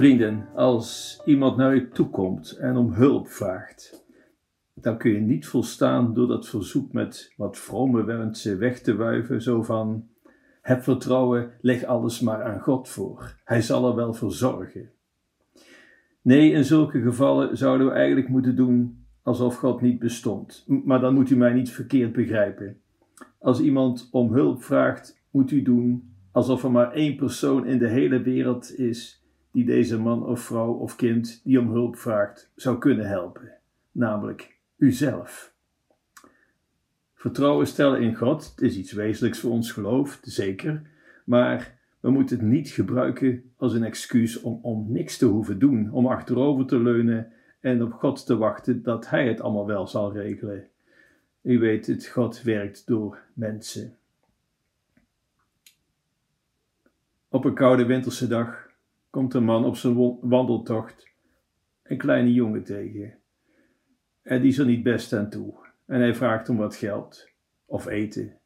Vrienden, als iemand naar u toekomt en om hulp vraagt, dan kun je niet volstaan door dat verzoek met wat vrome wensen weg te wuiven, zo van: heb vertrouwen, leg alles maar aan God voor, Hij zal er wel voor zorgen. Nee, in zulke gevallen zouden we eigenlijk moeten doen alsof God niet bestond. Maar dan moet u mij niet verkeerd begrijpen. Als iemand om hulp vraagt, moet u doen alsof er maar één persoon in de hele wereld is die deze man of vrouw of kind die om hulp vraagt zou kunnen helpen, namelijk uzelf. Vertrouwen stellen in God is iets wezenlijks voor ons geloof, zeker, maar we moeten het niet gebruiken als een excuus om, om niks te hoeven doen, om achterover te leunen en op God te wachten dat Hij het allemaal wel zal regelen. U weet het, God werkt door mensen. Op een koude winterse dag komt een man op zijn wandeltocht een kleine jongen tegen. En die is er niet best aan toe. En hij vraagt om wat geld of eten.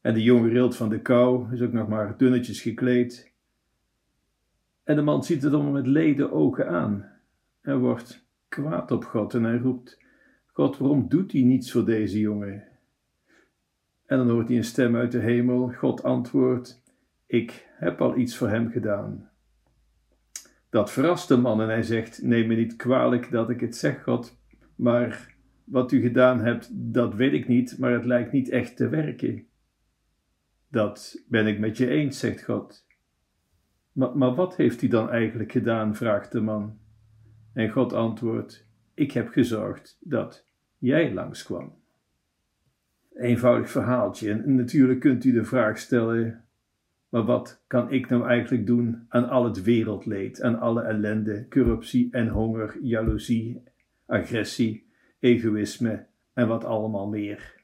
En de jongen rilt van de kou, is ook nog maar dunnetjes gekleed. En de man ziet het allemaal met leden ogen aan. En wordt kwaad op God en hij roept: God, waarom doet hij niets voor deze jongen? En dan hoort hij een stem uit de hemel. God antwoordt: Ik heb al iets voor hem gedaan. Dat verrast de man en hij zegt: Neem me niet kwalijk dat ik het zeg, God, maar wat u gedaan hebt, dat weet ik niet, maar het lijkt niet echt te werken. Dat ben ik met je eens, zegt God. Maar, maar wat heeft u dan eigenlijk gedaan? vraagt de man. En God antwoordt: Ik heb gezorgd dat jij langskwam. Eenvoudig verhaaltje. En natuurlijk kunt u de vraag stellen: maar wat kan ik nou eigenlijk doen aan al het wereldleed, aan alle ellende, corruptie en honger, jaloezie, agressie, egoïsme en wat allemaal meer?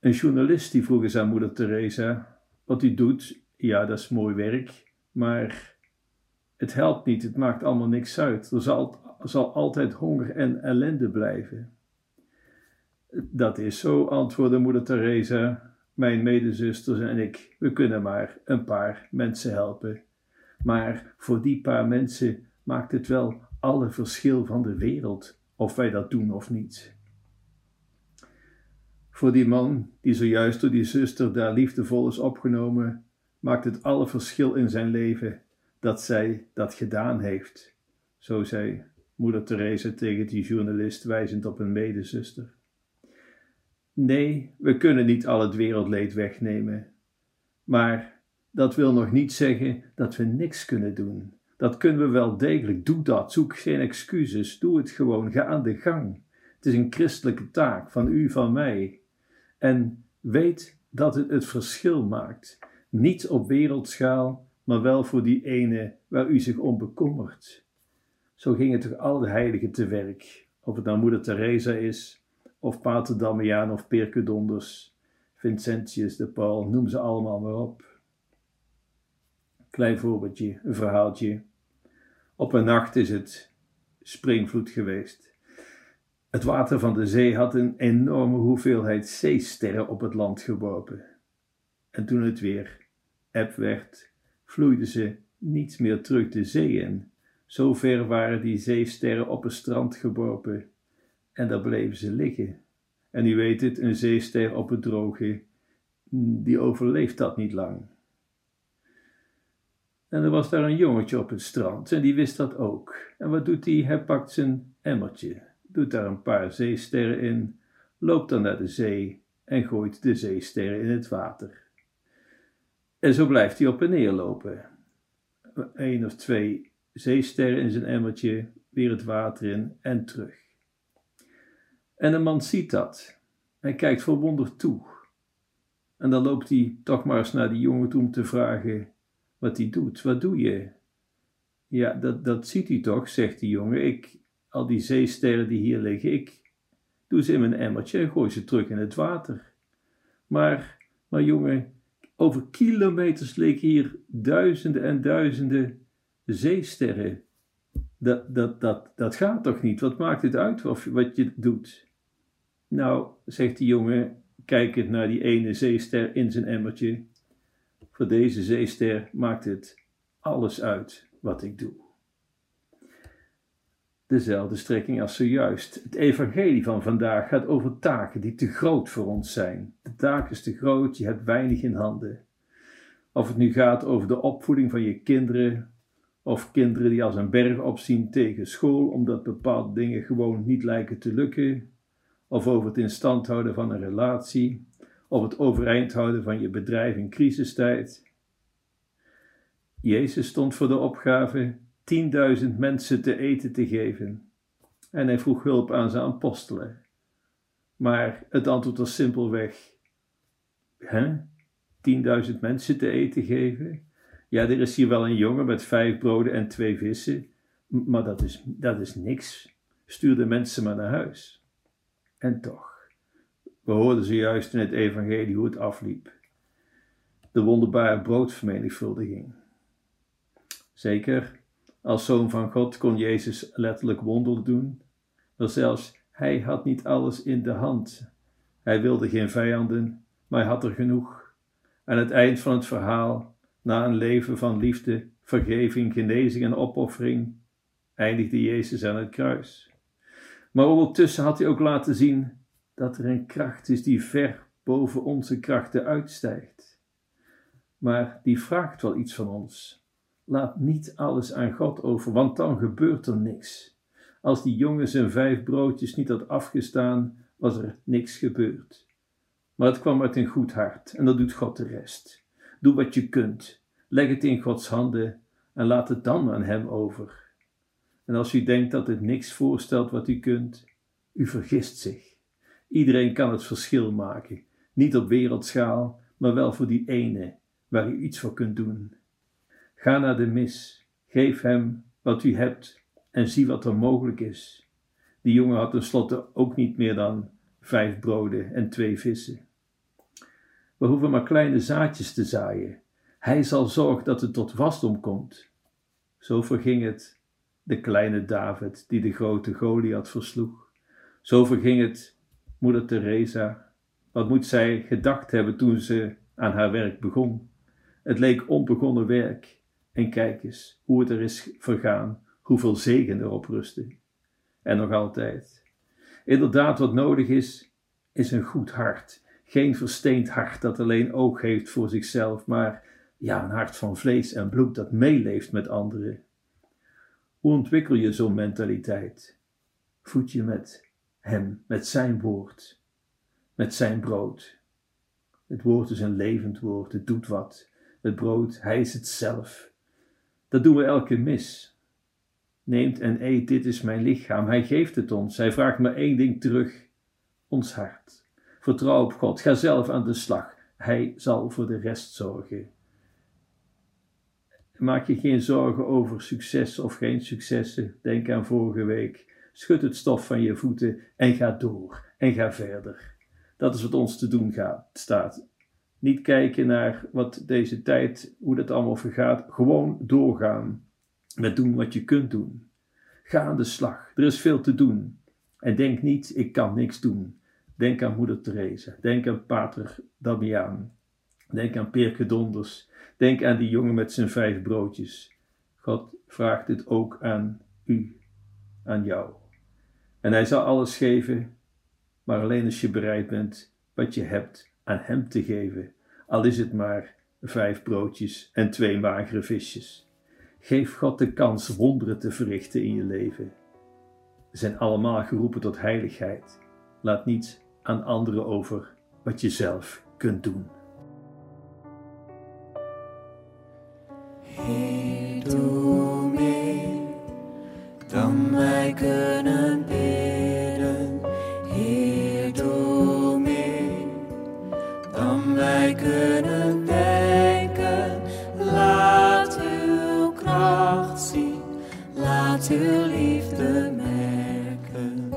Een journalist die vroeg eens aan moeder Teresa: Wat u doet, ja, dat is mooi werk, maar het helpt niet, het maakt allemaal niks uit. Er zal, zal altijd honger en ellende blijven. Dat is zo, antwoordde moeder Teresa mijn medezusters en ik, we kunnen maar een paar mensen helpen. Maar voor die paar mensen maakt het wel alle verschil van de wereld of wij dat doen of niet. Voor die man die zojuist door die zuster daar liefdevol is opgenomen, maakt het alle verschil in zijn leven dat zij dat gedaan heeft. Zo zei moeder Therese tegen die journalist wijzend op een medezuster. Nee, we kunnen niet al het wereldleed wegnemen. Maar dat wil nog niet zeggen dat we niks kunnen doen. Dat kunnen we wel degelijk. Doe dat. Zoek geen excuses. Doe het gewoon. Ga aan de gang. Het is een christelijke taak van u, van mij. En weet dat het het verschil maakt. Niet op wereldschaal, maar wel voor die ene waar u zich om bekommert. Zo gingen toch al de heiligen te werk. Of het nou moeder Teresa is, of Pater Damiaan of Percudondus, Vincentius de Paul, noem ze allemaal maar op. Klein voorbeeldje, een verhaaltje. Op een nacht is het springvloed geweest. Het water van de zee had een enorme hoeveelheid zeesterren op het land geworpen. En toen het weer eb werd, vloeiden ze niet meer terug de zee in. Zo ver waren die zeesterren op het strand geworpen en daar bleven ze liggen. En u weet het, een zeester op het droge, die overleeft dat niet lang. En er was daar een jongetje op het strand en die wist dat ook. En wat doet hij? Hij pakt zijn emmertje, doet daar een paar zeesterren in, loopt dan naar de zee en gooit de zeesterren in het water. En zo blijft hij op en neer lopen. Eén of twee zeesterren in zijn emmertje, weer het water in en terug. En de man ziet dat. Hij kijkt verwonderd toe. En dan loopt hij toch maar eens naar die jongen toe om te vragen wat hij doet. Wat doe je? Ja, dat, dat ziet hij toch, zegt die jongen. Ik, al die zeesterren die hier liggen, ik doe ze in mijn emmertje en gooi ze terug in het water. Maar, maar jongen, over kilometers liggen hier duizenden en duizenden zeesterren. Dat, dat, dat, dat gaat toch niet? Wat maakt het uit of, wat je doet? Nou, zegt die jongen, kijkend naar die ene zeester in zijn emmertje. Voor deze zeester maakt het alles uit wat ik doe. Dezelfde strekking als zojuist. Het evangelie van vandaag gaat over taken die te groot voor ons zijn. De taak is te groot, je hebt weinig in handen. Of het nu gaat over de opvoeding van je kinderen, of kinderen die als een berg opzien tegen school omdat bepaalde dingen gewoon niet lijken te lukken, of over het in stand houden van een relatie, of het overeind houden van je bedrijf in crisistijd. Jezus stond voor de opgave 10.000 mensen te eten te geven en hij vroeg hulp aan zijn apostelen. Maar het antwoord was simpelweg: hè? 10.000 mensen te eten geven? Ja, er is hier wel een jongen met vijf broden en twee vissen, maar dat is, dat is niks. Stuur de mensen maar naar huis. En toch, we hoorden zojuist in het evangelie hoe het afliep. De wonderbare broodvermenigvuldiging. Zeker, als zoon van God kon Jezus letterlijk wonderen doen, maar zelfs hij had niet alles in de hand. Hij wilde geen vijanden, maar hij had er genoeg. Aan het eind van het verhaal, na een leven van liefde, vergeving, genezing en opoffering, eindigde Jezus aan het kruis. Maar ondertussen had hij ook laten zien dat er een kracht is die ver boven onze krachten uitstijgt. Maar die vraagt wel iets van ons. Laat niet alles aan God over, want dan gebeurt er niks. Als die jongen zijn vijf broodjes niet had afgestaan, was er niks gebeurd. Maar het kwam uit een goed hart en dat doet God de rest. Doe wat je kunt, leg het in Gods handen en laat het dan aan Hem over. En als u denkt dat het niks voorstelt wat u kunt, u vergist zich. Iedereen kan het verschil maken, niet op wereldschaal, maar wel voor die ene waar u iets voor kunt doen. Ga naar de mis, geef hem wat u hebt en zie wat er mogelijk is. Die jongen had tenslotte ook niet meer dan vijf broden en twee vissen. We hoeven maar kleine zaadjes te zaaien. Hij zal zorgen dat het tot wasdom komt. Zo verging het de kleine David die de grote Goliath versloeg. Zo verging het moeder Teresa. Wat moet zij gedacht hebben toen ze aan haar werk begon? Het leek onbegonnen werk. En kijk eens hoe het er is vergaan, hoeveel zegen erop rustte. En nog altijd. Inderdaad, wat nodig is, is een goed hart. Geen versteend hart dat alleen oog heeft voor zichzelf, maar ja, een hart van vlees en bloed dat meeleeft met anderen. Hoe ontwikkel je zo'n mentaliteit? Voed je met Hem, met Zijn woord, met Zijn brood. Het woord is een levend woord, het doet wat. Het brood, Hij is het zelf. Dat doen we elke mis. Neemt en eet, dit is mijn lichaam. Hij geeft het ons. Hij vraagt maar één ding terug: ons hart. Vertrouw op God. Ga zelf aan de slag. Hij zal voor de rest zorgen. Maak je geen zorgen over succes of geen successen. Denk aan vorige week. Schud het stof van je voeten en ga door en ga verder. Dat is wat ons te doen gaat, staat. Niet kijken naar wat deze tijd, hoe dat allemaal vergaat. Gewoon doorgaan met doen wat je kunt doen. Ga aan de slag. Er is veel te doen. En denk niet, ik kan niks doen. Denk aan moeder Teresa. Denk aan pater Damiaan. Denk aan Peerke Donders. Denk aan die jongen met zijn vijf broodjes. God vraagt dit ook aan u, aan jou. En hij zal alles geven, maar alleen als je bereid bent wat je hebt aan hem te geven, al is het maar vijf broodjes en twee magere visjes. Geef God de kans wonderen te verrichten in je leven. We zijn allemaal geroepen tot heiligheid. Laat niets aan anderen over wat je zelf kunt doen. Kunnen denken. Laat uw kracht zien, laat uw liefde merken.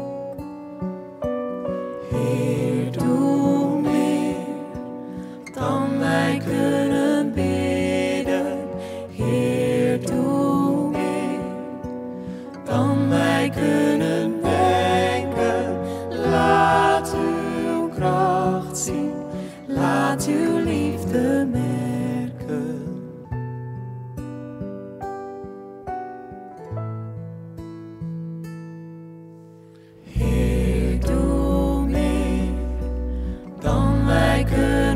Heer, doe meer dan wij kunnen bidden. Heer, doe meer dan wij kunnen uw liefde merken. Heer, doe meer dan wij kunnen.